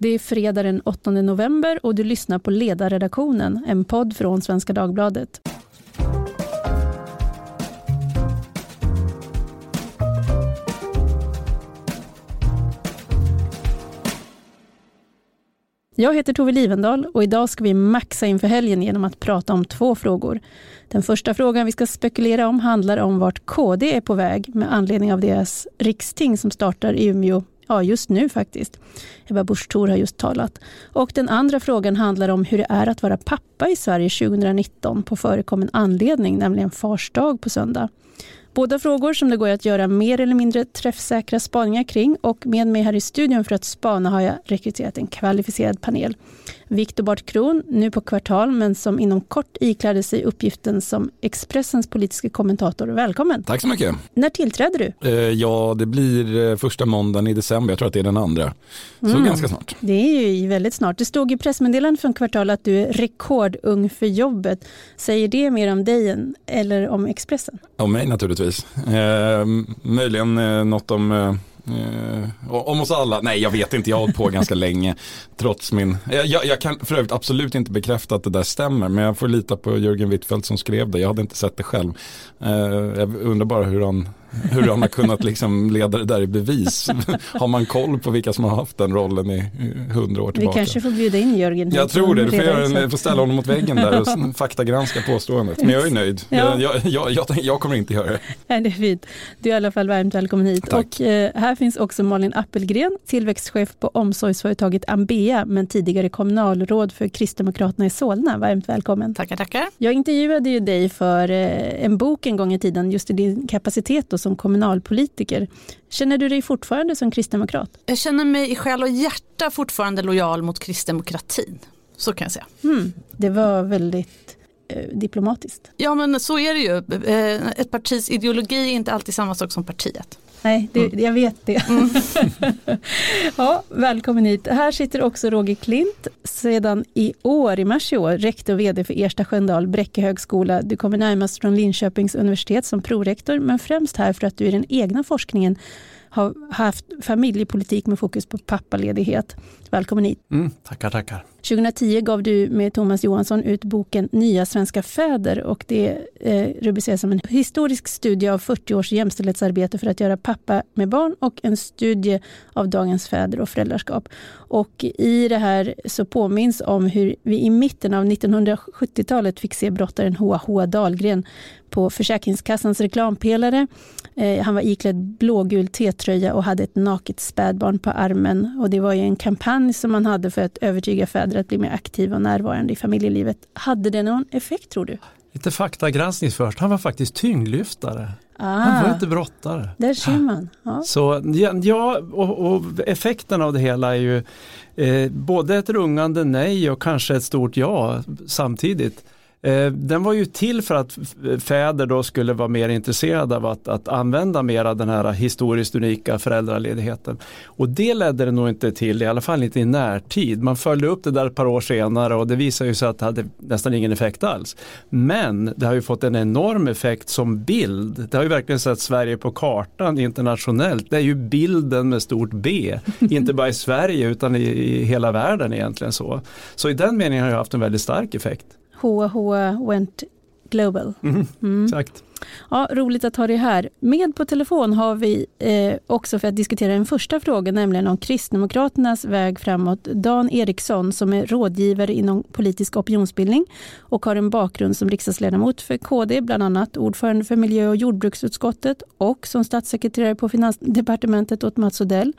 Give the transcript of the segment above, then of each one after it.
Det är fredag den 8 november och du lyssnar på Ledarredaktionen, en podd från Svenska Dagbladet. Jag heter Tove Livendal och idag ska vi maxa inför helgen genom att prata om två frågor. Den första frågan vi ska spekulera om handlar om vart KD är på väg med anledning av deras riksting som startar i Umeå Ja, just nu faktiskt. Ebba Busch Thor har just talat. Och den andra frågan handlar om hur det är att vara pappa i Sverige 2019 på förekommen anledning, nämligen Fars dag på söndag. Båda frågor som det går att göra mer eller mindre träffsäkra spaningar kring och med mig här i studion för att spana har jag rekryterat en kvalificerad panel. Viktor Bart Kron, nu på kvartal, men som inom kort iklädde sig uppgiften som Expressens politiska kommentator. Välkommen! Tack så mycket! När tillträder du? Eh, ja, det blir eh, första måndagen i december. Jag tror att det är den andra. Så mm. ganska snart. Det är ju väldigt snart. Det stod i pressmeddelandet från kvartal att du är rekordung för jobbet. Säger det mer om dig än, eller om Expressen? Om mig naturligtvis. Eh, möjligen eh, något om eh, om oss alla, nej jag vet inte, jag har hållit på ganska länge trots min, jag, jag, kan för övrigt absolut inte bekräfta att det där stämmer men jag får lita på Jörgen Wittfeldt som skrev det, jag hade inte sett det själv. Eh, jag undrar bara hur han hur han har kunnat liksom leda det där i bevis. har man koll på vilka som har haft den rollen i hundra år tillbaka? Vi kanske får bjuda in Jörgen. Jag tror det, du får, göra en, får ställa honom mot väggen där och faktagranska påståendet. Men jag är nöjd. Ja. Jag, jag, jag, jag, kommer inte göra det. Nej, det är fint. Du är i alla fall varmt välkommen hit. Tack. Och eh, här finns också Malin Appelgren, tillväxtchef på omsorgsföretaget Ambea, men tidigare kommunalråd för Kristdemokraterna i Solna. Varmt välkommen. Tackar, tackar. Jag intervjuade ju dig för eh, en bok en gång i tiden, just i din kapacitet som kommunalpolitiker. Känner du dig fortfarande som kristdemokrat? Jag känner mig i själ och hjärta fortfarande lojal mot kristdemokratin. Så kan jag säga. Mm, det var väldigt eh, diplomatiskt. Ja men så är det ju. Eh, ett partis ideologi är inte alltid samma sak som partiet. Nej, det, mm. jag vet det. Mm. ja, välkommen hit. Här sitter också Roger Klint, sedan i år, i mars i år, rektor och vd för Ersta Sköndal Bräcke högskola. Du kommer närmast från Linköpings universitet som prorektor, men främst här för att du i den egna forskningen har haft familjepolitik med fokus på pappaledighet. Välkommen hit. Mm, tackar, tackar. 2010 gav du med Thomas Johansson ut boken Nya svenska fäder och det eh, rubriceras som en historisk studie av 40 års jämställdhetsarbete för att göra pappa med barn och en studie av dagens fäder och föräldraskap. Och i det här så påminns om hur vi i mitten av 1970-talet fick se brottaren H.H. Dahlgren på Försäkringskassans reklampelare. Eh, han var iklädd blågul T-tröja och hade ett naket spädbarn på armen. Och det var ju en kampanj som man hade för att övertyga fäder att bli mer aktiva och närvarande i familjelivet. Hade det någon effekt tror du? Lite faktagranskning först. Han var faktiskt tyngdlyftare. Ah, han var inte brottare. Där ser man. Ja. Så, ja, och, och, effekten av det hela är ju eh, både ett rungande nej och kanske ett stort ja samtidigt. Eh, den var ju till för att fäder då skulle vara mer intresserade av att, att använda mer av den här historiskt unika föräldraledigheten. Och det ledde det nog inte till, i alla fall inte i närtid. Man följde upp det där ett par år senare och det visade ju sig att det hade nästan ingen effekt alls. Men det har ju fått en enorm effekt som bild. Det har ju verkligen sett Sverige på kartan internationellt. Det är ju bilden med stort B, inte bara i Sverige utan i, i hela världen egentligen så. Så i den meningen har det haft en väldigt stark effekt. HH went global. Mm, mm. Exakt. Ja, roligt att ha dig här. Med på telefon har vi eh, också för att diskutera en första fråga, nämligen om Kristdemokraternas väg framåt. Dan Eriksson som är rådgivare inom politisk opinionsbildning och har en bakgrund som riksdagsledamot för KD, bland annat ordförande för miljö och jordbruksutskottet och som statssekreterare på Finansdepartementet åt Mats Odell.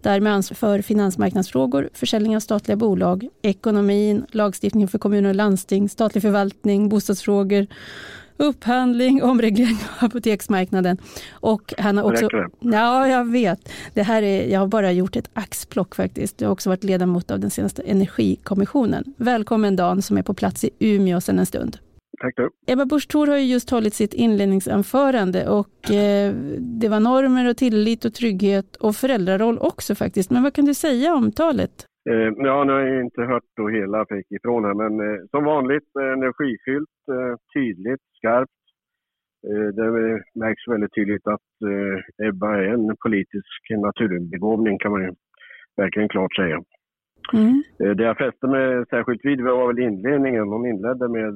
Därmed ansvar för finansmarknadsfrågor, försäljning av statliga bolag, ekonomin, lagstiftning för kommuner och landsting, statlig förvaltning, bostadsfrågor upphandling, omreglering av apoteksmarknaden. Och han har också... Ja, jag vet. Det här är, jag har bara gjort ett axplock faktiskt. Jag har också varit ledamot av den senaste energikommissionen. Välkommen Dan som är på plats i Umeå sedan en stund. Tack du. Ebba Busch Thor har just hållit sitt inledningsanförande och eh, det var normer och tillit och trygghet och föräldraroll också faktiskt. Men vad kan du säga om talet? Eh, ja, nu har jag inte hört då hela fick ifrån här, men eh, som vanligt eh, energifyllt, eh, tydligt, skarpt. Eh, det märks väldigt tydligt att eh, Ebba är en politisk naturbegåvning kan man ju verkligen klart säga. Mm. Det jag fäste mig särskilt vid var väl inledningen. Hon inledde med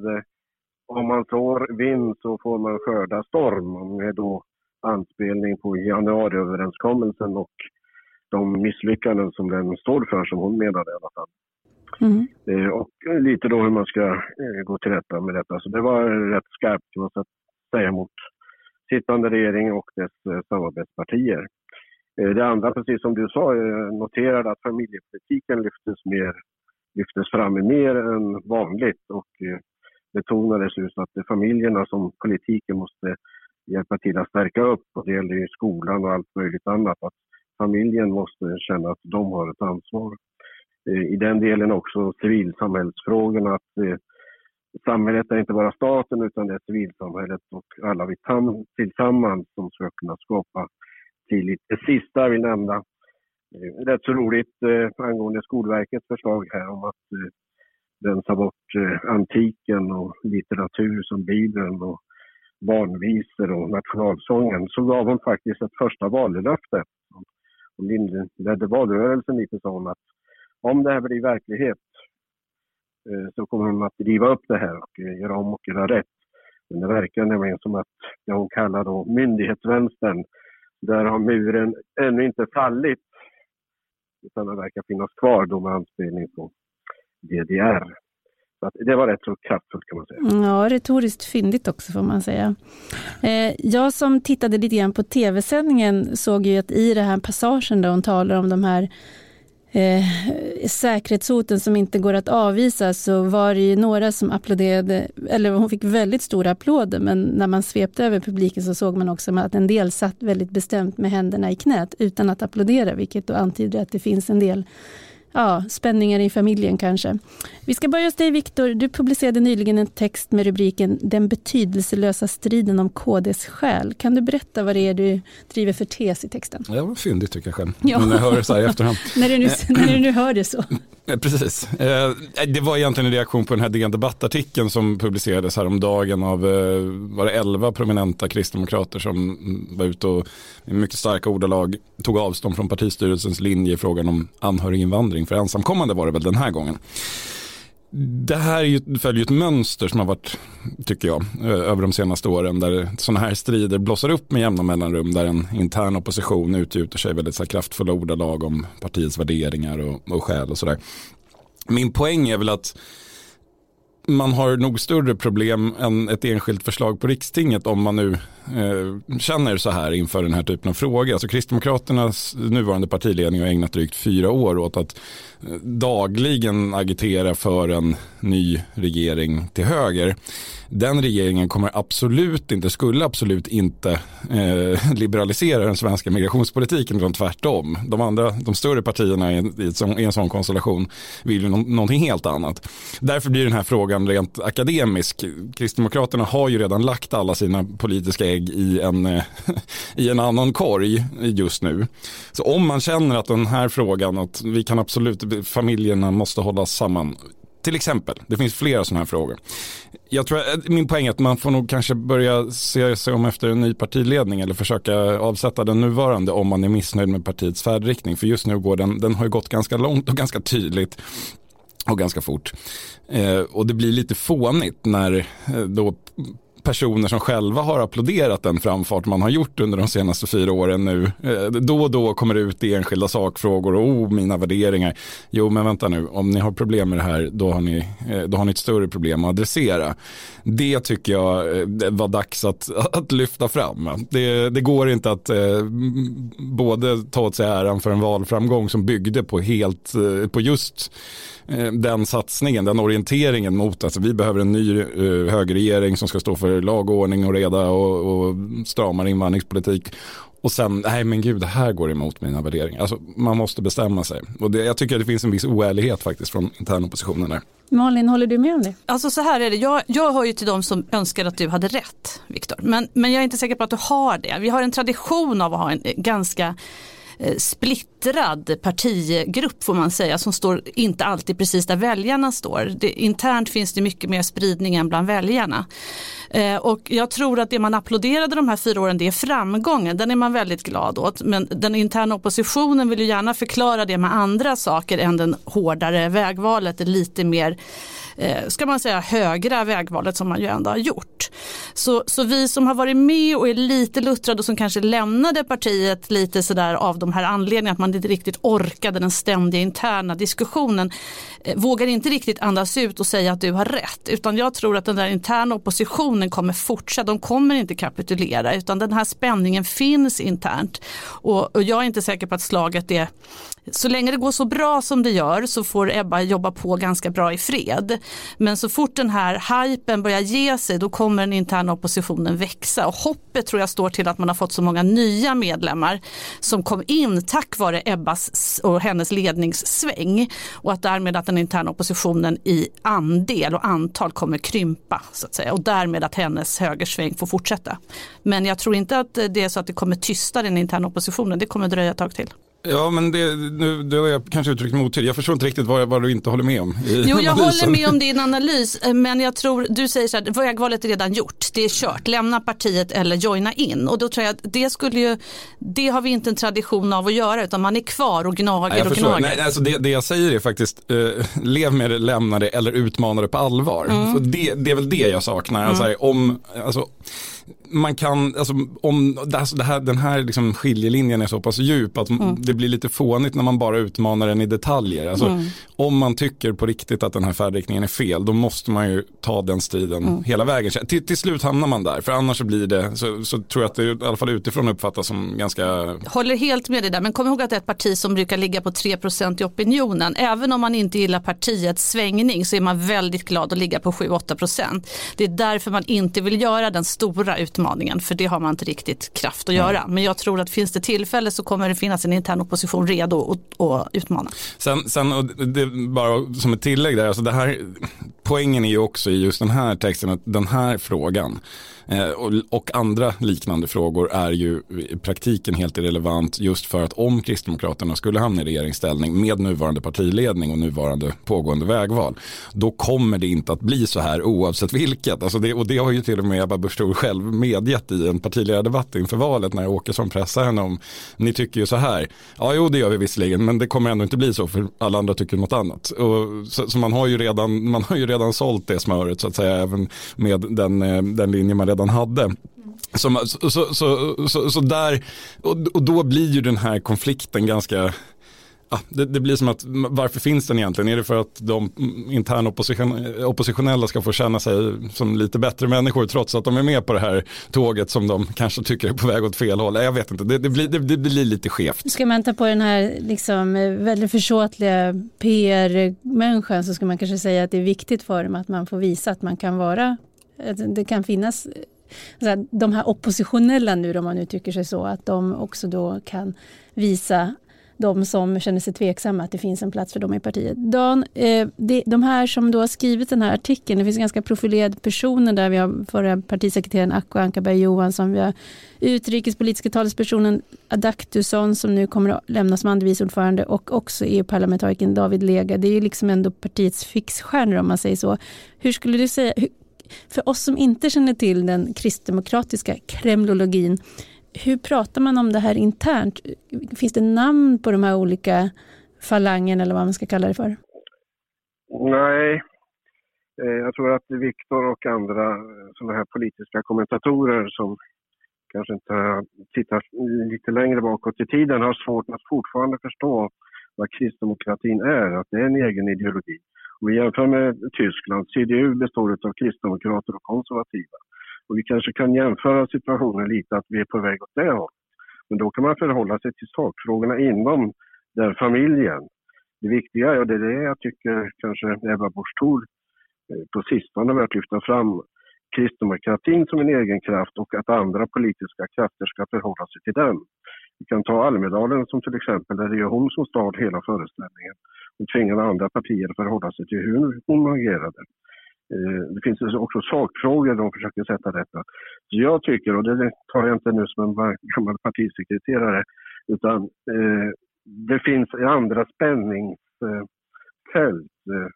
om man sår vind så får man skörda storm. Med då anspelning på januariöverenskommelsen och de misslyckanden som den står för, som hon menade i alla fall. Mm. Eh, och lite då hur man ska eh, gå till rätta med detta. Så det var rätt skarpt kan man säga mot sittande regering och dess eh, samarbetspartier. Det andra, precis som du sa, noterade att familjepolitiken lyftes, mer, lyftes fram mer än vanligt och betonades just att det är familjerna som politiken måste hjälpa till att stärka upp och det gäller ju skolan och allt möjligt annat. Att familjen måste känna att de har ett ansvar. Eh, I den delen också civilsamhällsfrågorna. Att eh, samhället är inte bara staten utan det är civilsamhället och alla vi tillsammans som ska kunna skapa tillit. Det sista jag vill nämna, eh, rätt så roligt angående Skolverkets förslag här om att rensa bort antiken och litteratur som Bibeln och barnvisor och nationalsången så gav hon faktiskt ett första vallöfte. Hon inledde valrörelsen lite så att om det här blir verklighet eh, så kommer hon att driva upp det här och eh, göra om och göra rätt. Men det verkar nämligen som att det hon kallar då myndighetsvänstern, där har muren ännu inte fallit. Utan den verkar finnas kvar då med anspelning på DDR. Så det var rätt så kraftfullt kan man säga. Ja, retoriskt fyndigt också får man säga. Eh, jag som tittade lite grann på tv-sändningen såg ju att i den här passagen där hon talar om de här eh, säkerhetshoten som inte går att avvisa så var det ju några som applåderade, eller hon fick väldigt stora applåder men när man svepte över publiken så såg man också att en del satt väldigt bestämt med händerna i knät utan att applådera vilket då antyder att det finns en del ja, spänningar i familjen kanske. Vi ska börja hos dig Viktor. Du publicerade nyligen en text med rubriken Den betydelselösa striden om KDs själ. Kan du berätta vad det är du driver för tes i texten? Det var fyndigt tycker jag själv. Ja. när jag hör det så här i efterhand. när, du nu, när du nu hör det så. Eh, precis. Eh, det var egentligen en reaktion på den här DN Debattartikeln som publicerades häromdagen av eh, var det 11 prominenta kristdemokrater som var ute och i mycket starka ordalag tog avstånd från partistyrelsens linje i frågan om anhöriginvandring för ensamkommande var det väl den här gången. Det här är ju, följer ett mönster som har varit, tycker jag, eh, över de senaste åren där sådana här strider blossar upp med jämna mellanrum där en intern opposition utgjuter sig väldigt så här, kraftfulla ordalag om partiets värderingar och, och skäl och sådär. Min poäng är väl att man har nog större problem än ett enskilt förslag på rikstinget om man nu eh, känner så här inför den här typen av fråga. Alltså Kristdemokraternas nuvarande partiledning har ägnat drygt fyra år åt att dagligen agitera för en ny regering till höger den regeringen kommer absolut inte, skulle absolut inte eh, liberalisera den svenska migrationspolitiken utan tvärtom. De andra, de större partierna i, i, en sån konstellation vill ju no någonting helt annat. Därför blir den här frågan rent akademisk. Kristdemokraterna har ju redan lagt alla sina politiska ägg i en, eh, i en annan korg just nu. Så om man känner att den här frågan, att vi kan absolut, familjerna måste hållas samman, till exempel, det finns flera sådana här frågor. Jag tror, eh, min poäng är att man får nog kanske börja se sig om efter en ny partiledning eller försöka avsätta den nuvarande om man är missnöjd med partiets färdriktning. För just nu går den, den har ju gått ganska långt och ganska tydligt och ganska fort. Eh, och det blir lite fånigt när eh, då personer som själva har applåderat den framfart man har gjort under de senaste fyra åren nu. Eh, då och då kommer det ut i enskilda sakfrågor och oh, mina värderingar. Jo, men vänta nu, om ni har problem med det här, då har ni, eh, då har ni ett större problem att adressera. Det tycker jag eh, var dags att, att lyfta fram. Det, det går inte att eh, både ta åt sig äran för en valframgång som byggde på helt, på just Eh, den satsningen, den orienteringen mot att alltså, vi behöver en ny högerregering som ska stå för lag och ordning och reda och, och stramare invandringspolitik. Och sen, nej men gud, det här går emot mina värderingar. Alltså, man måste bestämma sig. Och det, jag tycker att det finns en viss oärlighet faktiskt från internoppositionen där. Malin, håller du med om det? Alltså så här är det, jag, jag hör ju till de som önskar att du hade rätt, Viktor. Men, men jag är inte säker på att du har det. Vi har en tradition av att ha en ganska eh, Eh, splittrad partigrupp får man säga som står inte alltid precis där väljarna står. Det, internt finns det mycket mer spridning än bland väljarna. Eh, och jag tror att det man applåderade de här fyra åren det är framgången, den är man väldigt glad åt. Men den interna oppositionen vill ju gärna förklara det med andra saker än den hårdare vägvalet, det lite mer eh, ska man säga, högra vägvalet som man ju ändå har gjort. Så, så vi som har varit med och är lite luttrade och som kanske lämnade partiet lite sådär av de här anledningarna att man inte riktigt orkade den ständiga interna diskussionen eh, vågar inte riktigt andas ut och säga att du har rätt utan jag tror att den där interna oppositionen kommer fortsätta, de kommer inte kapitulera utan den här spänningen finns internt och, och jag är inte säker på att slaget är så länge det går så bra som det gör så får Ebba jobba på ganska bra i fred. Men så fort den här hypen börjar ge sig då kommer den interna oppositionen växa och hoppet tror jag står till att man har fått så många nya medlemmar som kom in tack vare Ebbas och hennes ledningssväng och att därmed att den interna oppositionen i andel och antal kommer krympa så att säga och därmed att hennes högersväng får fortsätta. Men jag tror inte att det är så att det kommer tysta den interna oppositionen, det kommer dröja ett tag till. Ja, men det, nu, det har jag kanske uttryckt mig otydligt. Jag förstår inte riktigt vad, vad du inte håller med om. Jo, jag håller med om din analys, men jag tror, du säger så här, vägvalet är redan gjort, det är kört, lämna partiet eller joina in. Och då tror jag att det skulle ju, det har vi inte en tradition av att göra, utan man är kvar och gnager Nej, och gnager. Nej, alltså det, det jag säger är faktiskt, eh, lev med det, lämna det eller utmana det på allvar. Mm. Så det, det är väl det jag saknar. Mm. Alltså, om, alltså, man kan, alltså, om det här, den här liksom skiljelinjen är så pass djup att mm. det blir lite fånigt när man bara utmanar den i detaljer. Alltså, mm. Om man tycker på riktigt att den här färdriktningen är fel, då måste man ju ta den striden mm. hela vägen. Till, till slut hamnar man där, för annars så blir det, så, så tror jag att det i alla fall utifrån uppfattas som ganska... Håller helt med dig där, men kom ihåg att det är ett parti som brukar ligga på 3% i opinionen. Även om man inte gillar partiets svängning så är man väldigt glad att ligga på 7-8%. Det är därför man inte vill göra den stora utmaningen, för det har man inte riktigt kraft att mm. göra. Men jag tror att finns det tillfälle så kommer det finnas en intern opposition redo att, att utmana. Sen, sen och det, bara som ett tillägg där, alltså det här, poängen är ju också i just den här texten att den här frågan eh, och, andra liknande frågor är ju i praktiken helt irrelevant just för att om Kristdemokraterna skulle hamna i regeringsställning med nuvarande partiledning och nuvarande pågående vägval då kommer det inte att bli så här oavsett vilket. Alltså det, och det har ju till och med Ebba Busch själv medgett i en partiledardebatt inför valet när Åkesson pressar henne om ni tycker ju så här. Ja, jo det gör vi visserligen men det kommer ändå inte bli så för alla andra tycker något annat. Och, så, så man, har ju redan, man har ju redan redan sålt det smöret så att säga även med den, eh, den linje man redan hade. Som, så, så, så, så, där, och, och då blir ju den här konflikten ganska det, det, blir som att varför finns den egentligen? Är det för att de interna opposition, oppositionella ska få känna sig som lite bättre människor trots att de är med på det här tåget som de kanske tycker är på väg åt fel håll? Jag vet inte, det, det blir, det, blir lite skevt. Ska man ta på den här liksom väldigt försåtliga PR-människan så ska man kanske säga att det är viktigt för dem att man får visa att man kan vara, att det kan finnas alltså, de här oppositionella nu, om man nu tycker sig så, att de också då kan visa de som känner sig tveksamma att det finns en plats för dem i partiet. Dan, eh, de här som då har skrivit den här artikeln, det finns ganska profilerade personer där. Vi har förra partisekreteraren Acko Ankarberg Johansson, vi har utrikespolitiska talespersonen Adaktusson som nu kommer att lämna som andre vice ordförande och också EU-parlamentarikern David Lega. Det är ju liksom ändå partiets fixstjärnor om man säger så. Hur skulle du säga, för oss som inte känner till den kristdemokratiska kremlologin, hur pratar man om det här internt? Finns det namn på de här olika falangen eller vad man ska kalla det för? Nej, eh, jag tror att Viktor och andra eh, sådana här politiska kommentatorer som kanske inte tittar lite längre bakåt i tiden har svårt att fortfarande förstå vad kristdemokratin är, att det är en egen ideologi. Om vi jämför med Tyskland, CDU består av kristdemokrater och konservativa. Och vi kanske kan jämföra situationen lite att vi är på väg åt det hållet. Men då kan man förhålla sig till sakfrågorna inom den familjen. Det viktiga, och det är det jag tycker kanske Ebba Busch Thor eh, på sistone har börjat lyfta fram, kristdemokratin som en egen kraft och att andra politiska krafter ska förhålla sig till den. Vi kan ta Almedalen som till exempel, där det är hon som stal hela föreställningen och tvingade andra partier att förhålla sig till hur hon agerade. Eh, det finns också sakfrågor de försöker sätta detta. Så jag tycker, och det tar jag inte nu som en gammal partisekreterare, Utan eh, det finns andra spänningsfält, eh,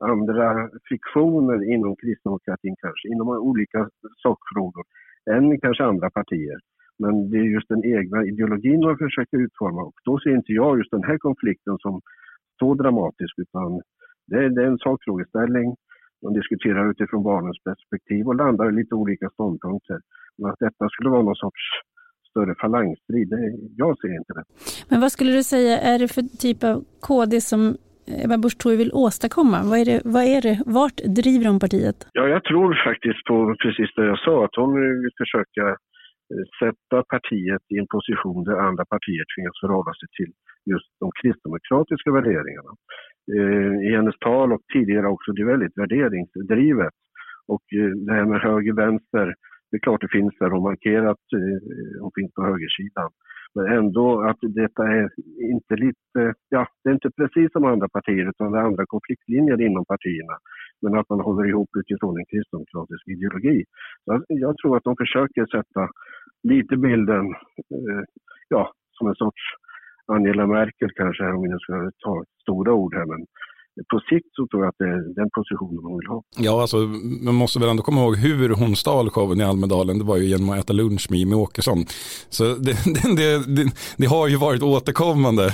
andra fiktioner inom kristdemokratin kanske, inom olika sakfrågor, än kanske andra partier. Men det är just den egna ideologin man försöker utforma och då ser inte jag just den här konflikten som så dramatisk utan det är, det är en sakfrågeställning. Man diskuterar utifrån barnens perspektiv och landar i lite olika ståndpunkter. Men att detta skulle vara någon sorts större falangstrid, det, jag ser inte det. Men vad skulle du säga, är det för typ av KD som Ebba Busch Thor vill åstadkomma? Vad är, det, vad är det, vart driver hon partiet? Ja, jag tror faktiskt på precis det jag sa, att hon vill försöka eh, sätta partiet i en position där andra partier tvingas förhålla sig till just de kristdemokratiska värderingarna. Eh, I hennes tal och tidigare också, det är väldigt värderingsdrivet. Och eh, det här med höger-vänster, det är klart det finns där och markerat, eh, hon finns på högersidan. Men ändå att detta är inte lite, ja, det är inte precis som andra partier utan det är andra konfliktlinjer inom partierna. Men att man håller ihop utifrån en kristdemokratisk ideologi. Så jag tror att de försöker sätta lite bilden, eh, ja, som en sorts Angela Merkel kanske, om vi nu ska ta stora ord här, men på sikt så tror jag att det är den positionen hon vill ha. Ja, alltså man måste väl ändå komma ihåg hur hon stal showen i Almedalen. Det var ju genom att äta lunch med Jimmie Åkesson. Så det, det, det, det, har ju varit återkommande.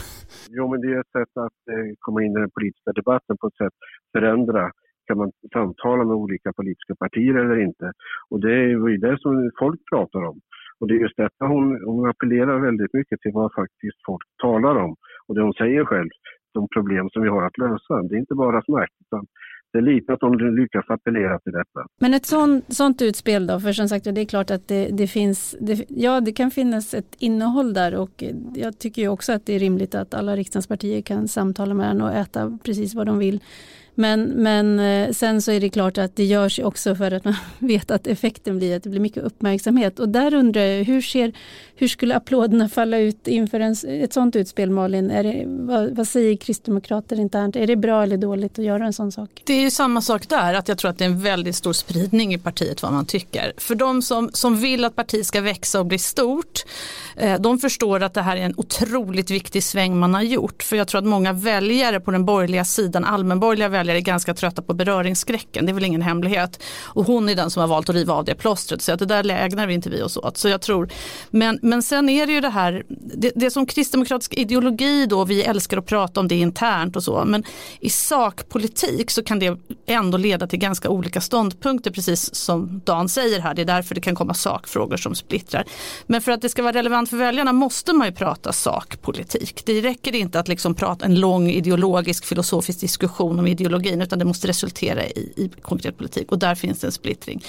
Jo, men det är ett sätt att eh, komma in i den politiska debatten på ett sätt förändra kan man samtala med olika politiska partier eller inte? Och det är ju det som folk pratar om. Och det är just detta hon, hon appellerar väldigt mycket till vad faktiskt folk talar om. Och det hon säger själv, de problem som vi har att lösa. Det är inte bara snack, utan det är lite att de lyckas appellera till detta. Men ett sånt, sånt utspel då, för som sagt det är klart att det, det finns, det, ja det kan finnas ett innehåll där och jag tycker ju också att det är rimligt att alla riksdagspartier kan samtala med varandra och äta precis vad de vill. Men, men eh, sen så är det klart att det görs också för att man vet att effekten blir att det blir mycket uppmärksamhet. Och där undrar jag, hur, ser, hur skulle applåderna falla ut inför en, ett sånt utspel Malin? Är det, vad, vad säger kristdemokrater internt? Är det bra eller dåligt att göra en sån sak? Det är ju samma sak där, att jag tror att det är en väldigt stor spridning i partiet vad man tycker. För de som, som vill att partiet ska växa och bli stort, eh, de förstår att det här är en otroligt viktig sväng man har gjort. För jag tror att många väljare på den borgerliga sidan, allmänborgerliga väljare, väljare är ganska trötta på beröringsskräcken. Det är väl ingen hemlighet. Och hon är den som har valt att riva av det plåstret. Så att det där lägnar vi inte vi oss åt. Så jag tror, men, men sen är det ju det här, det, det som kristdemokratisk ideologi då, vi älskar att prata om det internt och så. Men i sakpolitik så kan det ändå leda till ganska olika ståndpunkter. Precis som Dan säger här, det är därför det kan komma sakfrågor som splittrar. Men för att det ska vara relevant för väljarna måste man ju prata sakpolitik. Det räcker inte att liksom prata en lång ideologisk filosofisk diskussion om ideologi ideologin utan det måste resultera i, i konkret politik och där finns det en splittring.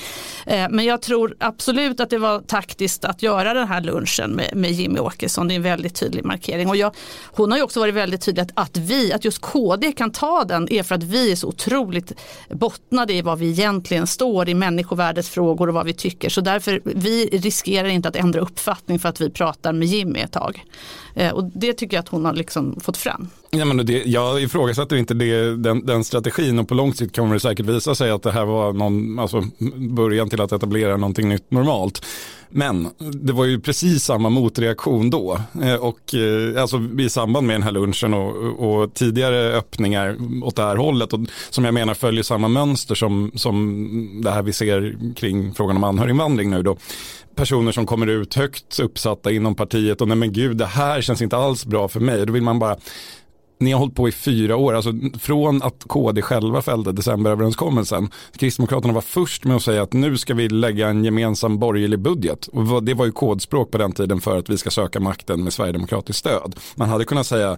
Eh, men jag tror absolut att det var taktiskt att göra den här lunchen med, med Jimmy Åkesson. Det är en väldigt tydlig markering och jag, hon har ju också varit väldigt tydlig att, att vi, att just KD kan ta den är för att vi är så otroligt bottnade i vad vi egentligen står i människovärdesfrågor och vad vi tycker. Så därför vi riskerar inte att ändra uppfattning för att vi pratar med Jimmy ett tag. Eh, och det tycker jag att hon har liksom fått fram. Ja, men det, jag ifrågasätter inte det, den, den strategin och på lång sikt kommer det säkert visa sig att det här var någon, alltså, början till att etablera någonting nytt normalt. Men det var ju precis samma motreaktion då. Eh, och eh, alltså i samband med den här lunchen och, och, tidigare öppningar åt det här hållet. Och som jag menar följer samma mönster som, som det här vi ser kring frågan om anhöriginvandring nu då personer som kommer ut högt uppsatta inom partiet och nej men gud det här känns inte alls bra för mig. Då vill man bara ni har hållit på i fyra år, alltså från att KD själva fällde decemberöverenskommelsen. Kristdemokraterna var först med att säga att nu ska vi lägga en gemensam borgerlig budget. Och det var ju kodspråk på den tiden för att vi ska söka makten med Sverigedemokratiskt stöd. Man hade kunnat säga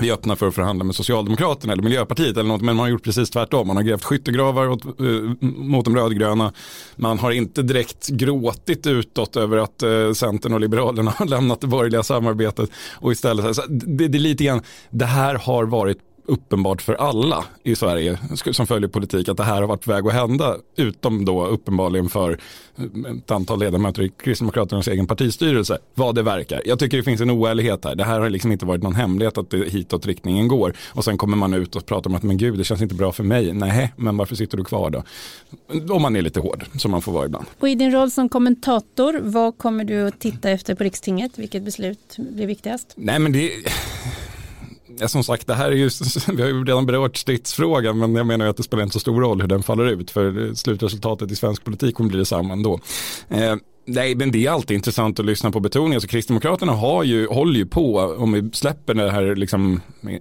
vi är öppna för att förhandla med Socialdemokraterna eller Miljöpartiet eller något, men man har gjort precis tvärtom. Man har grävt skyttegravar åt, uh, mot de rödgröna. Man har inte direkt gråtit utåt över att uh, Centern och Liberalerna har lämnat det borgerliga samarbetet och istället, så det, det är lite grann, det här har varit uppenbart för alla i Sverige som följer politik att det här har varit väg att hända. Utom då uppenbarligen för ett antal ledamöter i Kristdemokraternas egen partistyrelse. Vad det verkar. Jag tycker det finns en oärlighet här. Det här har liksom inte varit någon hemlighet att det hitåt riktningen går. Och sen kommer man ut och pratar om att men gud det känns inte bra för mig. Nej, men varför sitter du kvar då? Om man är lite hård som man får vara ibland. Och i din roll som kommentator, vad kommer du att titta efter på Rikstinget? Vilket beslut blir viktigast? Nej men det Ja, som sagt, det här är ju, vi har ju redan berört stridsfrågan, men jag menar ju att det spelar inte så stor roll hur den faller ut, för slutresultatet i svensk politik kommer bli detsamma ändå. Eh, Nej, men det är alltid intressant att lyssna på betoningen. Alltså, Kristdemokraterna har ju, håller ju på, om vi släpper den här liksom,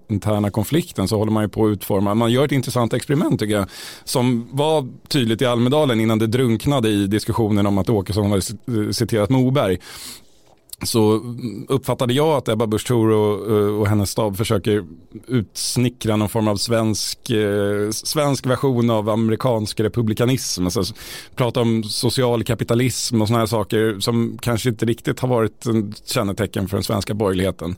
interna konflikten så håller man ju på att utforma, man gör ett intressant experiment tycker jag, som var tydligt i Almedalen innan det drunknade i diskussionen om att Åkesson hade eh, citerat Moberg så uppfattade jag att Ebba Busch Thor och, eh, och, hennes stab försöker utsnickra någon form av svensk, eh, svensk version av amerikansk republikanism. Alltså, prata om social kapitalism och sådana här saker som kanske inte riktigt har varit en kännetecken för den svenska borgerligheten.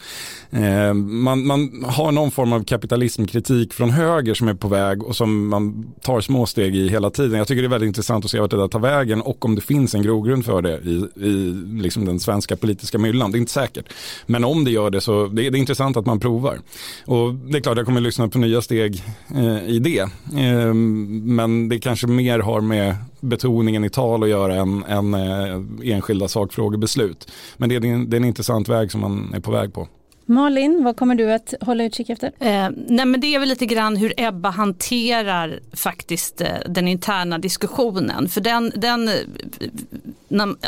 Eh, man, man har någon form av kapitalismkritik från höger som är på väg och som man tar små steg i hela tiden. Jag tycker det är väldigt intressant att se vart det där tar vägen och om det finns en grogrund för det i, i liksom den svenska politiska politiska myllan. Det är inte säkert. Men om det gör det så det är det intressant att man provar. Och det är klart jag kommer lyssna på nya steg eh, i det. Eh, men det kanske mer har med betoningen i tal att göra än, än eh, enskilda sakfrågebeslut. Men det är, en, det är en intressant väg som man är på väg på. Malin, vad kommer du att hålla utkik efter? Eh, nej men det är väl lite grann hur Ebba hanterar faktiskt eh, den interna diskussionen. För den, den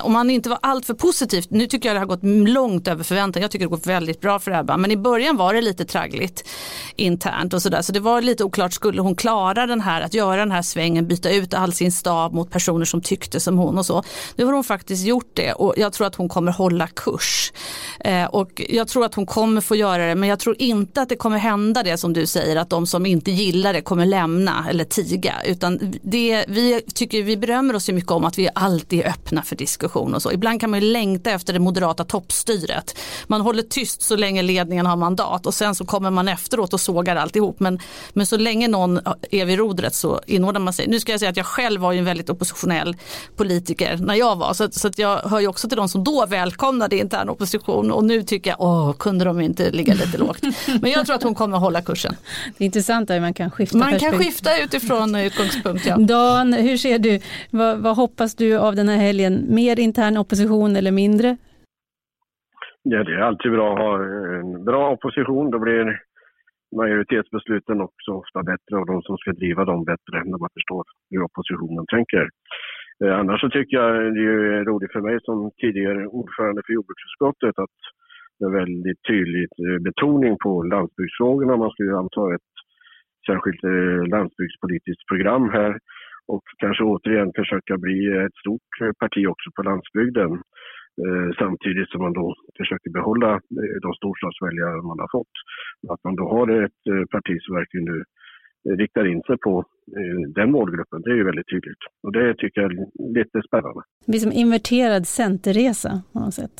om man inte var alltför positivt, nu tycker jag det har gått långt över förväntan, jag tycker det går väldigt bra för Ebba, men i början var det lite traggligt internt och sådär, så det var lite oklart, skulle hon klara den här, att göra den här svängen, byta ut all sin stab mot personer som tyckte som hon och så. Nu har hon faktiskt gjort det och jag tror att hon kommer hålla kurs. Eh, och jag tror att hon kommer få göra det, men jag tror inte att det kommer hända det som du säger, att de som inte gillar det kommer lämna eller tiga, utan det, vi tycker, vi berömmer oss ju mycket om att vi alltid är öppna för diskussion och så. Ibland kan man ju längta efter det moderata toppstyret. Man håller tyst så länge ledningen har mandat och sen så kommer man efteråt och sågar alltihop. Men, men så länge någon är vid rodret så inordnar man sig. Nu ska jag säga att jag själv var ju en väldigt oppositionell politiker när jag var. Så, så att jag hör ju också till de som då välkomnade intern opposition och nu tycker jag, åh, kunde de inte ligga lite lågt. Men jag tror att hon kommer att hålla kursen. Det är intressant hur man kan skifta Man kan skifta utifrån utgångspunkt. Ja. Dan, hur ser du, vad, vad hoppas du av den här helgen? Mer intern opposition eller mindre? Ja, det är alltid bra att ha en bra opposition. Då blir majoritetsbesluten också ofta bättre och de som ska driva dem bättre när man förstår hur oppositionen tänker. Eh, annars så tycker jag det är roligt för mig som tidigare ordförande för jordbruksutskottet att det är väldigt tydlig eh, betoning på landsbygdsfrågorna. Man skulle anta ett särskilt eh, landsbygdspolitiskt program här och kanske återigen försöka bli ett stort parti också på landsbygden. Eh, samtidigt som man då försöker behålla eh, de storstadsväljare man har fått. Att man då har ett eh, parti som verkligen nu riktar in sig på den målgruppen, det är ju väldigt tydligt. Och det tycker jag är lite spännande. Det blir som inverterad centerresa på något sätt.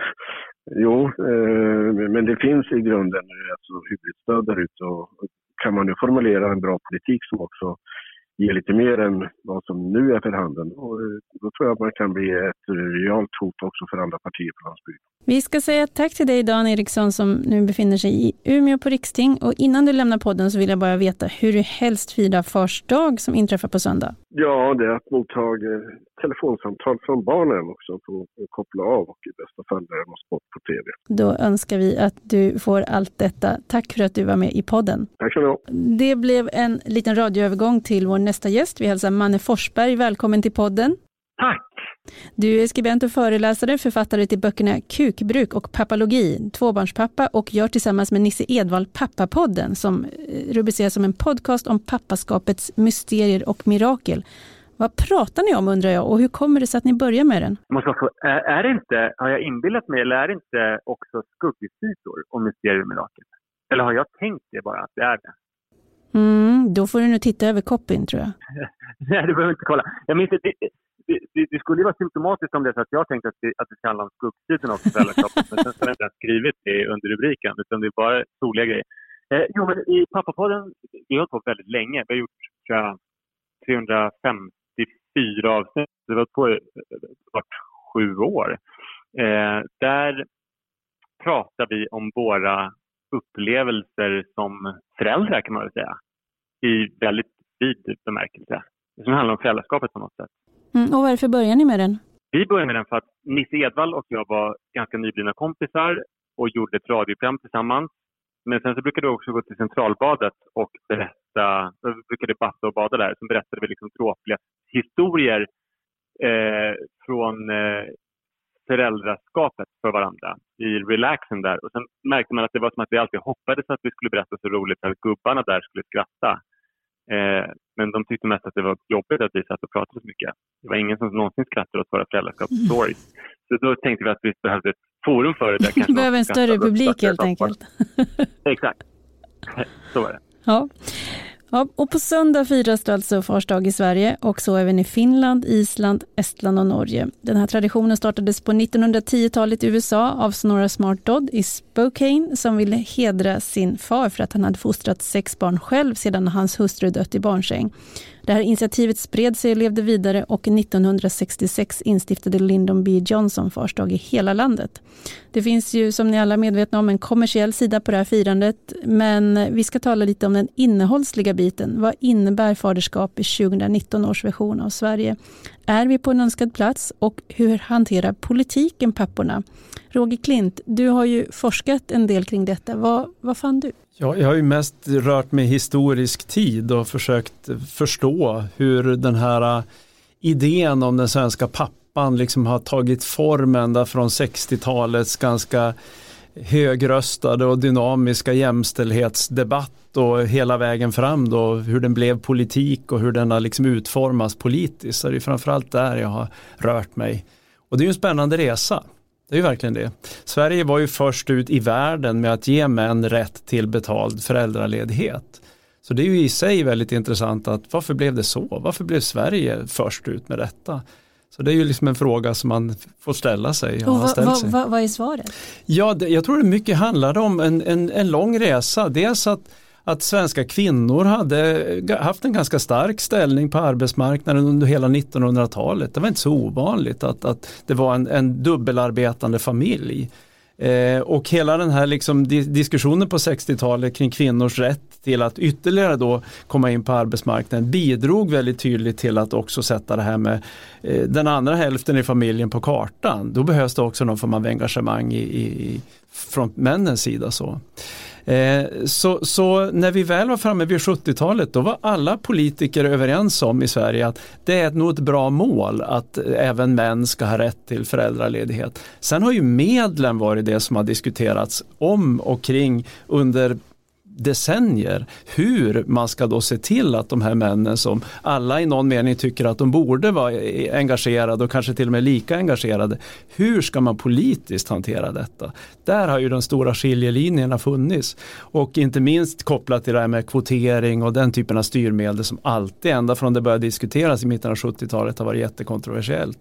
jo, men det finns i grunden alltså hyggligt stöd där ute och kan man nu formulera en bra politik som också ge lite mer än vad som nu är för handen. Och eh, då tror jag att man kan bli ett realt hot också för andra partier på landsbygden. Vi ska säga tack till dig Dan Eriksson som nu befinner sig i Umeå på Riksting. Och innan du lämnar podden så vill jag bara veta hur du helst firar Fars dag som inträffar på söndag. Ja, det är att motta telefonsamtal från barnen också, på att koppla av och i bästa fall är något sport på tv. Då önskar vi att du får allt detta. Tack för att du var med i podden. Tack så mycket. Det blev en liten radioövergång till vår nästa gäst. Vi hälsar Manne Forsberg välkommen till podden. Tack! Du är skribent och föreläsare, författare till böckerna Kukbruk och Pappalogi, tvåbarnspappa och gör tillsammans med Nisse Edvall Pappapodden som eh, rubriceras som en podcast om pappaskapets mysterier och mirakel. Vad pratar ni om undrar jag och hur kommer det sig att ni börjar med den? är det inte, har jag inbillat mig, eller är det inte också skuggsidor om mysterier och mirakel? Eller har jag tänkt det bara, att det är det? Mm, då får du nu titta över copyn tror jag. Nej, du behöver inte kolla. Jag minns, det, det, det, det skulle ju vara symptomatiskt om det så att jag tänkte att det, att det ska handla om skuggsidan också, föräldraskapet. Men sen har jag inte ens skrivit det under rubriken, utan det är bara soliga grejer. Eh, jo, men i Pappapodden, vi har hållit på väldigt länge. Vi har gjort tror jag, 354 avsnitt. Det hållit på vart sju år. Eh, där pratar vi om våra upplevelser som föräldrar kan man väl säga. I väldigt vid bemärkelse. Som handlar om föräldraskapet på något sätt. Mm, och varför började ni med den? Vi började med den för att Nisse Edvall och jag var ganska nyblivna kompisar och gjorde ett radioprogram tillsammans. Men sen så brukade vi också gå till Centralbadet och berätta, vi brukade basta och bada där, så berättade vi liksom dråpliga historier eh, från eh, föräldraskapet för varandra i relaxen där. Och sen märkte man att det var som att vi alltid hoppades att vi skulle berätta så roligt att gubbarna där skulle skratta. Eh, men de tyckte mest att det var jobbigt att vi satt och pratade så mycket. Det var ingen som någonsin skrattade åt våra föräldraskapsstories. Så då tänkte vi att vi behövde ett forum för det. Där kanske Behöver en större publik helt enkelt. Exakt, så var det. Ja. Ja, och på söndag firas det alltså Fars dag i Sverige och så även i Finland, Island, Estland och Norge. Den här traditionen startades på 1910-talet i USA av Sonora Smart Dodd i Spokane som ville hedra sin far för att han hade fostrat sex barn själv sedan hans hustru dött i barnsäng. Det här initiativet spred sig och levde vidare och 1966 instiftade Lyndon B Johnson Fars dag i hela landet. Det finns ju som ni alla är medvetna om en kommersiell sida på det här firandet men vi ska tala lite om den innehållsliga biten. Vad innebär faderskap i 2019 års version av Sverige? Är vi på en önskad plats och hur hanterar politiken papporna? Roger Klint, du har ju forskat en del kring detta. Vad, vad fann du? Ja, jag har ju mest rört mig historisk tid och försökt förstå hur den här äh, idén om den svenska pappan liksom har tagit form ända från 60-talets ganska högröstade och dynamiska jämställdhetsdebatt och hela vägen fram då hur den blev politik och hur den har liksom utformats politiskt. Så det är framförallt där jag har rört mig. Och det är ju en spännande resa. Det är ju verkligen det. Sverige var ju först ut i världen med att ge män rätt till betald föräldraledighet. Så det är ju i sig väldigt intressant att varför blev det så? Varför blev Sverige först ut med detta? Så det är ju liksom en fråga som man får ställa sig. Och vad, vad, vad, vad är svaret? Ja, det, jag tror det mycket handlar om en, en, en lång resa. Dels att att svenska kvinnor hade haft en ganska stark ställning på arbetsmarknaden under hela 1900-talet. Det var inte så ovanligt att, att det var en, en dubbelarbetande familj. Eh, och hela den här liksom diskussionen på 60-talet kring kvinnors rätt till att ytterligare då komma in på arbetsmarknaden bidrog väldigt tydligt till att också sätta det här med eh, den andra hälften i familjen på kartan. Då behövs det också någon form av engagemang i, i, från männens sida. Så. Eh, så, så, när vi väl var framme vid 70-talet då var alla politiker överens om i Sverige att det är nog ett bra mål att även män ska ha rätt till föräldraledighet. Sen har ju medlen varit det som har diskuterats om och kring under decennier hur man ska då se till att de här männen som alla i någon mening tycker att de borde vara engagerade och kanske till och med lika engagerade. Hur ska man politiskt hantera detta? Där har ju de stora skiljelinjerna funnits och inte minst kopplat till det här med kvotering och den typen av styrmedel som alltid ända från det började diskuteras i mitten av 70-talet har varit jättekontroversiellt.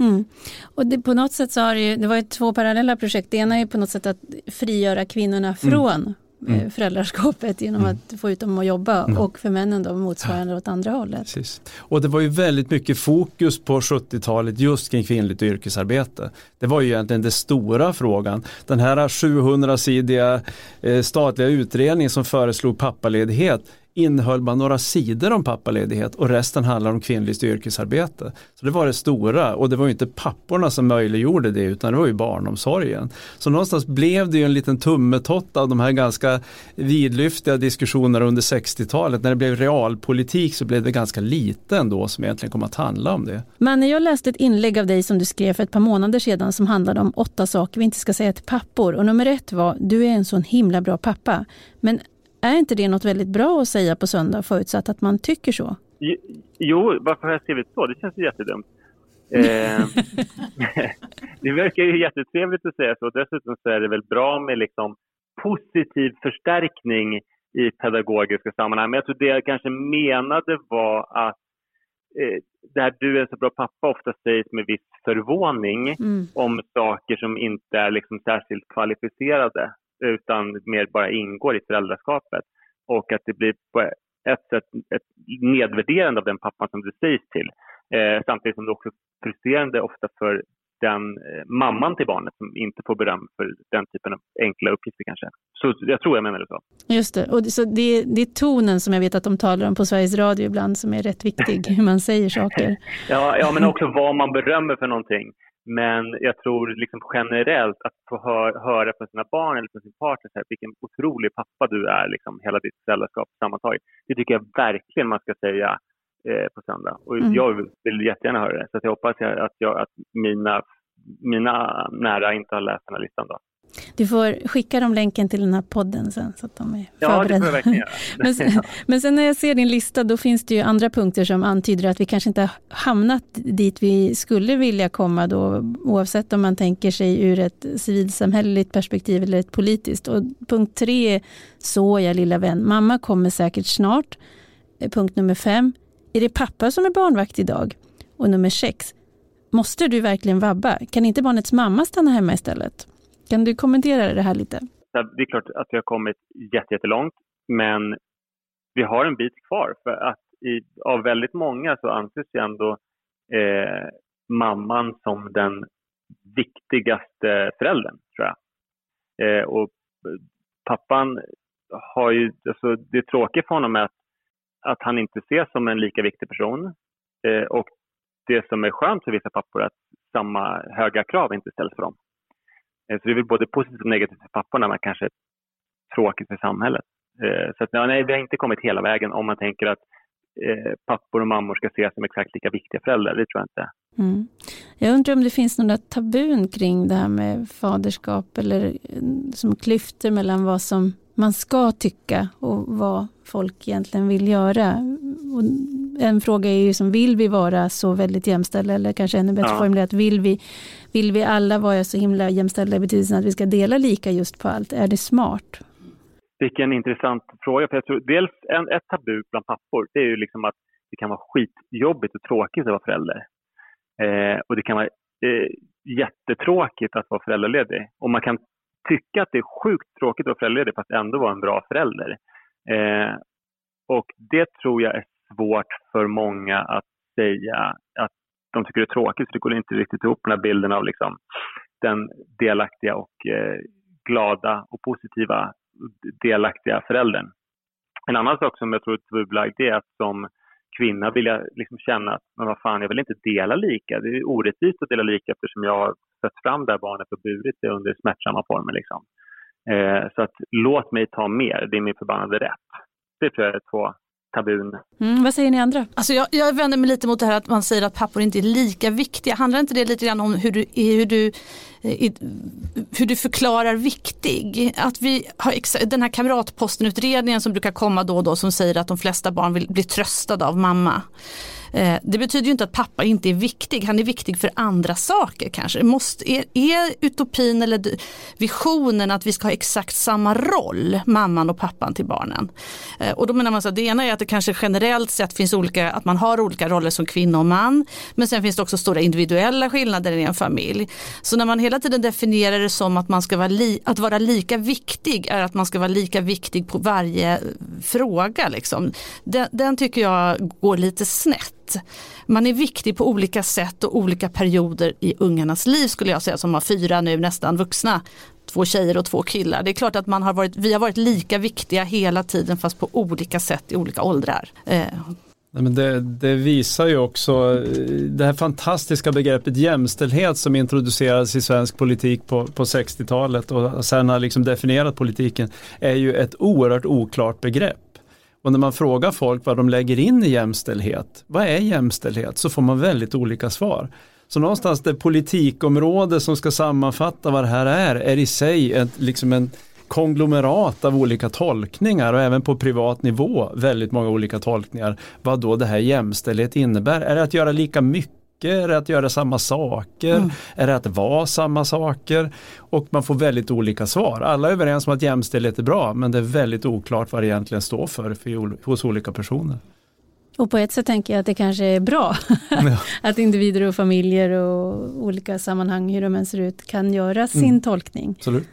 Mm. Och det, på något sätt så har det, ju, det var ju två parallella projekt. Det ena är på något sätt att frigöra kvinnorna mm. från mm mm. Eh, föräldraskapet genom mm. att få ut dem att jobba mm. och för männen då motsvarande åt andra hållet. Precis. Och det var ju väldigt mycket fokus på 70-talet just kring kvinnligt yrkesarbete. Det var ju egentligen den stora frågan. Den här 700-sidiga eh, statliga utredningen som föreslog pappaledighet innehöll bara några sidor om pappaledighet och resten handlar om kvinnligt yrkesarbete. Så det var det stora och det var ju inte papporna som möjliggjorde det utan det var ju barnomsorgen. Så någonstans blev det ju en liten tummetott av de här ganska vidlyftiga diskussionerna under 60-talet. När det blev realpolitik så blev det ganska lite ändå som egentligen kom att handla om det. Men jag läste ett inlägg av dig som du skrev för ett par månader sedan som handlade om åtta saker vi inte ska säga till pappor och nummer ett var du är en sån himla bra pappa. Men är inte det något väldigt bra att säga på söndag förutsatt att man tycker så? Jo, varför har jag skrivit så? Det känns ju jättedumt. Eh, det verkar ju jättetrevligt att säga så. Dessutom så är det väl bra med liksom positiv förstärkning i pedagogiska sammanhang. Men jag tror det jag kanske menade var att eh, där du är så bra pappa ofta sägs med viss förvåning mm. om saker som inte är liksom särskilt kvalificerade. Utan mer bara ingår i föräldraskapet. Och att det blir på ett sätt ett nedvärderande av den pappan som det sägs till. Eh, samtidigt som det också är frustrerande ofta för den eh, mamman till barnet som inte får beröm för den typen av enkla uppgifter kanske. Så jag tror jag menar det så. Just det, och så det, det är tonen som jag vet att de talar om på Sveriges Radio ibland som är rätt viktig, hur man säger saker. ja, ja, men också vad man berömmer för någonting. Men jag tror liksom generellt att få hör, höra från sina barn eller från sin partner så här, vilken otrolig pappa du är, liksom, hela ditt föräldraskap sammantaget. Det tycker jag verkligen man ska säga eh, på söndag. Och mm. jag vill jättegärna höra det. Så jag hoppas att, jag, att mina, mina nära inte har läst den här listan då. Du får skicka dem länken till den här podden sen så att de är ja, förberedda. Ja, det får jag göra. men, sen, men sen när jag ser din lista då finns det ju andra punkter som antyder att vi kanske inte har hamnat dit vi skulle vilja komma då oavsett om man tänker sig ur ett civilsamhälleligt perspektiv eller ett politiskt. Och punkt tre är så jag lilla vän, mamma kommer säkert snart. Punkt nummer fem, är det pappa som är barnvakt idag? Och nummer sex, måste du verkligen vabba? Kan inte barnets mamma stanna hemma istället? Kan du kommentera det här lite? Det är klart att vi har kommit jättelångt, men vi har en bit kvar. För att i, av väldigt många så anses ju ändå eh, mamman som den viktigaste föräldern, tror jag. Eh, och pappan har ju, alltså det tråkiga för honom är att, att han inte ses som en lika viktig person. Eh, och det som är skönt för vissa pappor är att samma höga krav inte ställs för dem. Eh, så det är väl både positivt och negativt för papporna, men kanske tråkigt för samhället. Eh, så att, nej, vi har inte kommit hela vägen om man tänker att eh, pappor och mammor ska ses som exakt lika viktiga föräldrar. Det tror jag inte. Mm. Jag undrar om det finns några tabun kring det här med faderskap eller som klyftor mellan vad som man ska tycka och vad folk egentligen vill göra. Och en fråga är ju som vill vi vara så väldigt jämställda eller kanske ännu bättre ja. formulerat, vill vi, vill vi alla vara så himla jämställda i betydelsen att vi ska dela lika just på allt? Är det smart? Vilken intressant fråga. För jag tror, dels en, ett tabu bland pappor, det är ju liksom att det kan vara skitjobbigt och tråkigt att vara förälder. Eh, och det kan vara eh, jättetråkigt att vara föräldraledig. Och man kan tycka att det är sjukt tråkigt att vara föräldraledig fast ändå vara en bra förälder. Eh, och det tror jag är svårt för många att säga att de tycker det är tråkigt, för det går inte riktigt ihop den här bilden av liksom den delaktiga och eh, glada och positiva delaktiga föräldern. En annan sak som jag tror är tabubelagd är att som kvinna vilja liksom känna att men vad fan, jag vill inte dela lika. Det är orättvist att dela lika eftersom jag har fött fram det här barnet och burit det under smärtsamma former. Liksom. Eh, så att låt mig ta mer, det är min förbannade rätt. Det tror jag är två tabun. Mm, vad säger ni andra? Alltså jag, jag vänder mig lite mot det här att man säger att pappor inte är lika viktiga. Handlar inte det lite grann om hur du, hur du, eh, hur du förklarar viktig? Att vi har den här kamratpostenutredningen som brukar komma då och då som säger att de flesta barn vill bli tröstade av mamma. Eh, det betyder ju inte att pappa inte är viktig, han är viktig för andra saker kanske. Måste, är, är utopin eller visionen att vi ska ha exakt samma roll, mamman och pappan till barnen? Eh, och då menar man så att det ena är att det kanske generellt sett finns olika, att man har olika roller som kvinna och man. Men sen finns det också stora individuella skillnader i en familj. Så när man hela tiden definierar det som att man ska vara, li, att vara lika viktig är att man ska vara lika viktig på varje eh, fråga. Liksom. Den, den tycker jag går lite snett. Man är viktig på olika sätt och olika perioder i ungarnas liv skulle jag säga som har fyra nu nästan vuxna. Två tjejer och två killar. Det är klart att man har varit, vi har varit lika viktiga hela tiden fast på olika sätt i olika åldrar. Eh. Men det, det, visar ju också eh, det här fantastiska begreppet jämställdhet som introducerades i svensk politik på, på 60-talet och sen har liksom definierat politiken är ju ett oerhört oklart begrepp. Och när man frågar folk vad de lägger in i jämställdhet, vad är jämställdhet, så får man väldigt olika svar. Så någonstans det politikområde som ska sammanfatta vad det här är, är i sig ett, liksom en konglomerat av olika tolkningar och även på privat nivå väldigt många olika tolkningar vad då det här jämställdhet innebär. Är det att göra lika mycket är det att göra samma saker? Mm. Är det att vara samma saker? Och man får väldigt olika svar. Alla är överens om att jämställdhet är bra men det är väldigt oklart vad det egentligen står för, för hos olika personer. Och på ett sätt tänker jag att det kanske är bra ja. att individer och familjer och olika sammanhang, hur de än ser ut, kan göra sin mm. tolkning. Absolut.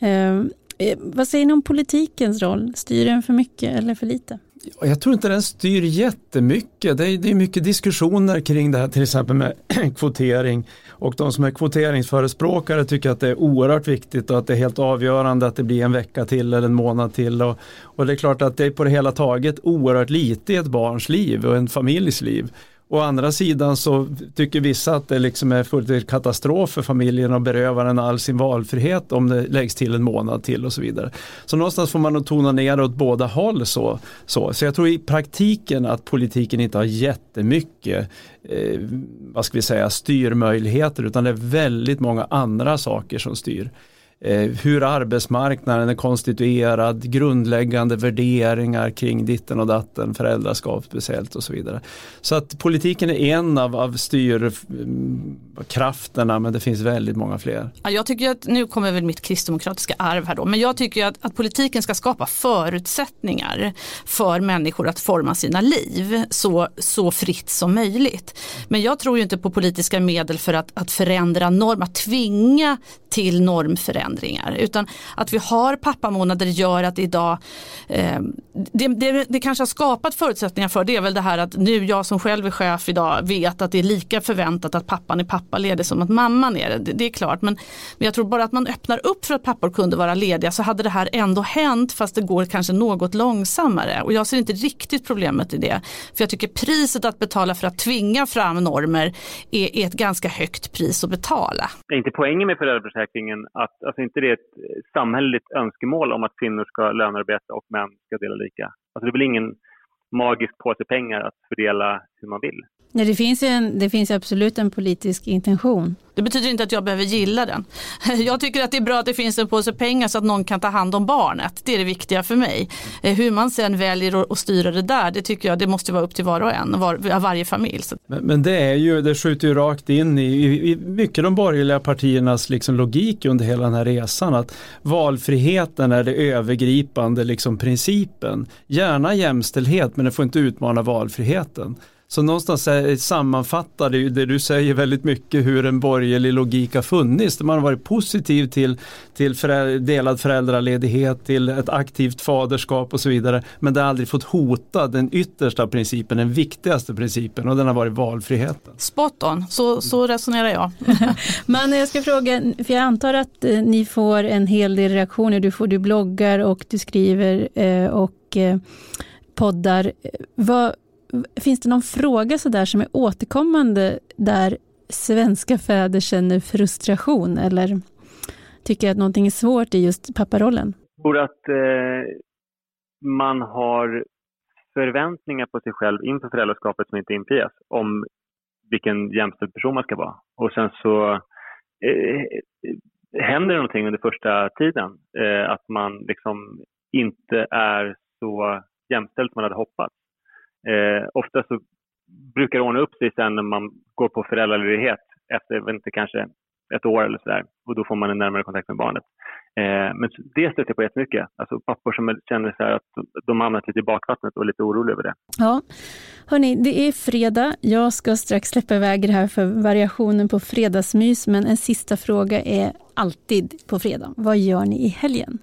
Um, Eh, vad säger ni om politikens roll? Styr den för mycket eller för lite? Jag tror inte den styr jättemycket. Det är, det är mycket diskussioner kring det här till exempel med kvotering och de som är kvoteringsförespråkare tycker att det är oerhört viktigt och att det är helt avgörande att det blir en vecka till eller en månad till. Och, och det är klart att det är på det hela taget oerhört lite i ett barns liv och en familjs liv. Å andra sidan så tycker vissa att det liksom är fullständigt katastrof för familjen och berövar den all sin valfrihet om det läggs till en månad till och så vidare. Så någonstans får man nog tona ner åt båda håll så. Så, så jag tror i praktiken att politiken inte har jättemycket eh, vad ska vi säga, styrmöjligheter utan det är väldigt många andra saker som styr Eh, hur arbetsmarknaden är konstituerad, grundläggande värderingar kring ditten och datten, föräldraskap speciellt och så vidare. Så att politiken är en av, av styrkrafterna eh, men det finns väldigt många fler. Ja, jag tycker att, nu kommer väl mitt kristdemokratiska arv här då, men jag tycker att, att politiken ska skapa förutsättningar för människor att forma sina liv så, så fritt som möjligt. Men jag tror ju inte på politiska medel för att, att förändra norm, att tvinga till normförändring förändringar Utan att vi har pappamånader gör att idag, eh, det, det, det, kanske har skapat förutsättningar för det är väl det här att nu jag som själv är chef idag vet att det är lika förväntat att pappan är pappaledig som att mamman är det. Det är klart men, men jag tror bara att man öppnar upp för att pappor kunde vara lediga så hade det här ändå hänt fast det går kanske något långsammare. Och jag ser inte riktigt problemet i det. För jag tycker priset att betala för att tvinga fram normer är, är ett ganska högt pris att betala. Det är inte poängen med föräldraförsäkringen att alltså, alltså inte det är ett samhälleligt önskemål om att kvinnor ska lönearbeta och män ska dela lika. Alltså det är väl ingen magisk påse pengar att fördela hur man vill. Nej, det, finns en, det finns absolut en politisk intention. Det betyder inte att jag behöver gilla den. Jag tycker att det är bra att det finns en påse pengar så att någon kan ta hand om barnet. Det är det viktiga för mig. Eh, hur man sen väljer att styra det där, det tycker jag det måste vara upp till var och en, var, varje familj. Men, men, det är ju, det skjuter ju rakt in i, i, i mycket de borgerliga partiernas liksom logik under hela den här resan. Att valfriheten är det övergripande liksom principen. Gärna jämställdhet men det får inte utmana valfriheten. Så någonstans sammanfattar det, det du säger väldigt mycket hur en borgerlig logik har funnits. Man har varit positiv till, till föräldrar, delad föräldraledighet, till ett aktivt faderskap och så vidare. Men det har aldrig fått hota den yttersta principen, den viktigaste principen och den har varit valfriheten. Spot on, så, så resonerar jag. Men jag ska fråga, för jag antar att eh, ni får en hel del reaktioner. Du, får, du bloggar och du skriver eh, och eh, poddar. Vad, finns det någon fråga sådär som är återkommande där svenska fäder känner frustration eller tycker att någonting är svårt i just papparollen? Jag tror att eh, man har förväntningar på sig själv inför föräldraskapet som inte infrias om vilken jämställd person man ska vara. Och sen så eh, händer det någonting under första tiden. Eh, att man liksom inte är så jämställd som man hade hoppats. Eh, ofta så brukar det ordna upp sig sen när man går på föräldraledighet efter, inte, kanske ett år eller sådär. Och då får man en närmare kontakt med barnet. Eh, men det stöter jag på jättemycket. Alltså pappor som känner så att de har hamnat lite i bakvattnet och är lite oroliga över det. Ja, hörni, det är fredag. Jag ska strax släppa iväg det här för variationen på fredagsmys. Men en sista fråga är alltid på fredag. Vad gör ni i helgen?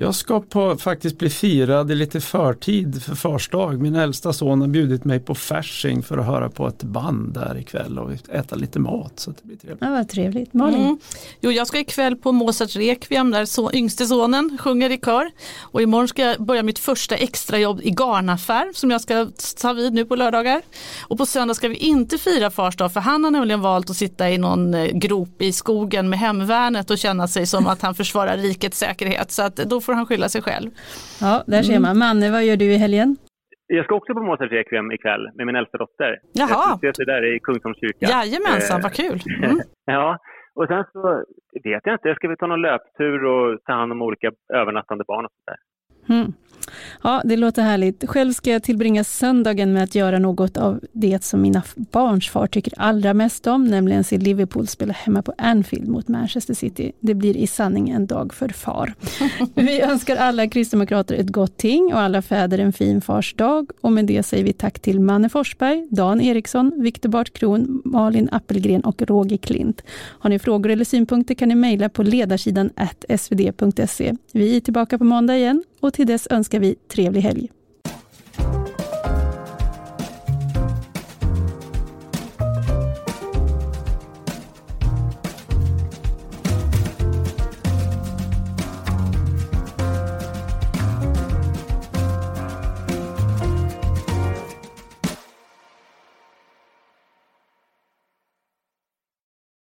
Jag ska på, faktiskt bli firad i lite förtid för farsdag. Min äldsta son har bjudit mig på Fasching för att höra på ett band där ikväll och äta lite mat. Så det blir trevligt. Ja, vad trevligt. Malin? Mm. Jo, jag ska ikväll på Mozarts Requiem där så, yngste sonen sjunger i kör. Och imorgon ska jag börja mitt första extrajobb i garnaffär som jag ska ta vid nu på lördagar. Och på söndag ska vi inte fira fars dag för han har nämligen valt att sitta i någon eh, grop i skogen med hemvärnet och känna sig som att han försvarar rikets säkerhet. Så att då får han skylla sig själv. Ja, där ser man. Manne, vad gör du i helgen? Jag ska också på Mozart Requiem ikväll med min äldsta dotter. Jaha. Jag ska där i Kungsholms kyrka. Jajamensan, eh, vad kul. Mm. ja, och sen så vet jag inte, jag ska vi ta någon löptur och ta hand om olika övernattande barn och sånt där. Mm. Ja, det låter härligt. Själv ska jag tillbringa söndagen med att göra något av det som mina barns far tycker allra mest om, nämligen se Liverpool spela hemma på Anfield mot Manchester City. Det blir i sanning en dag för far. Vi önskar alla kristdemokrater ett gott ting och alla fäder en fin fars dag. Och med det säger vi tack till Manne Forsberg, Dan Eriksson, Viktor Bart Kron, Malin Appelgren och Roger Klint. Har ni frågor eller synpunkter kan ni mejla på ledarsidan svd.se. Vi är tillbaka på måndag igen och till dess önskar vi trevlig helg.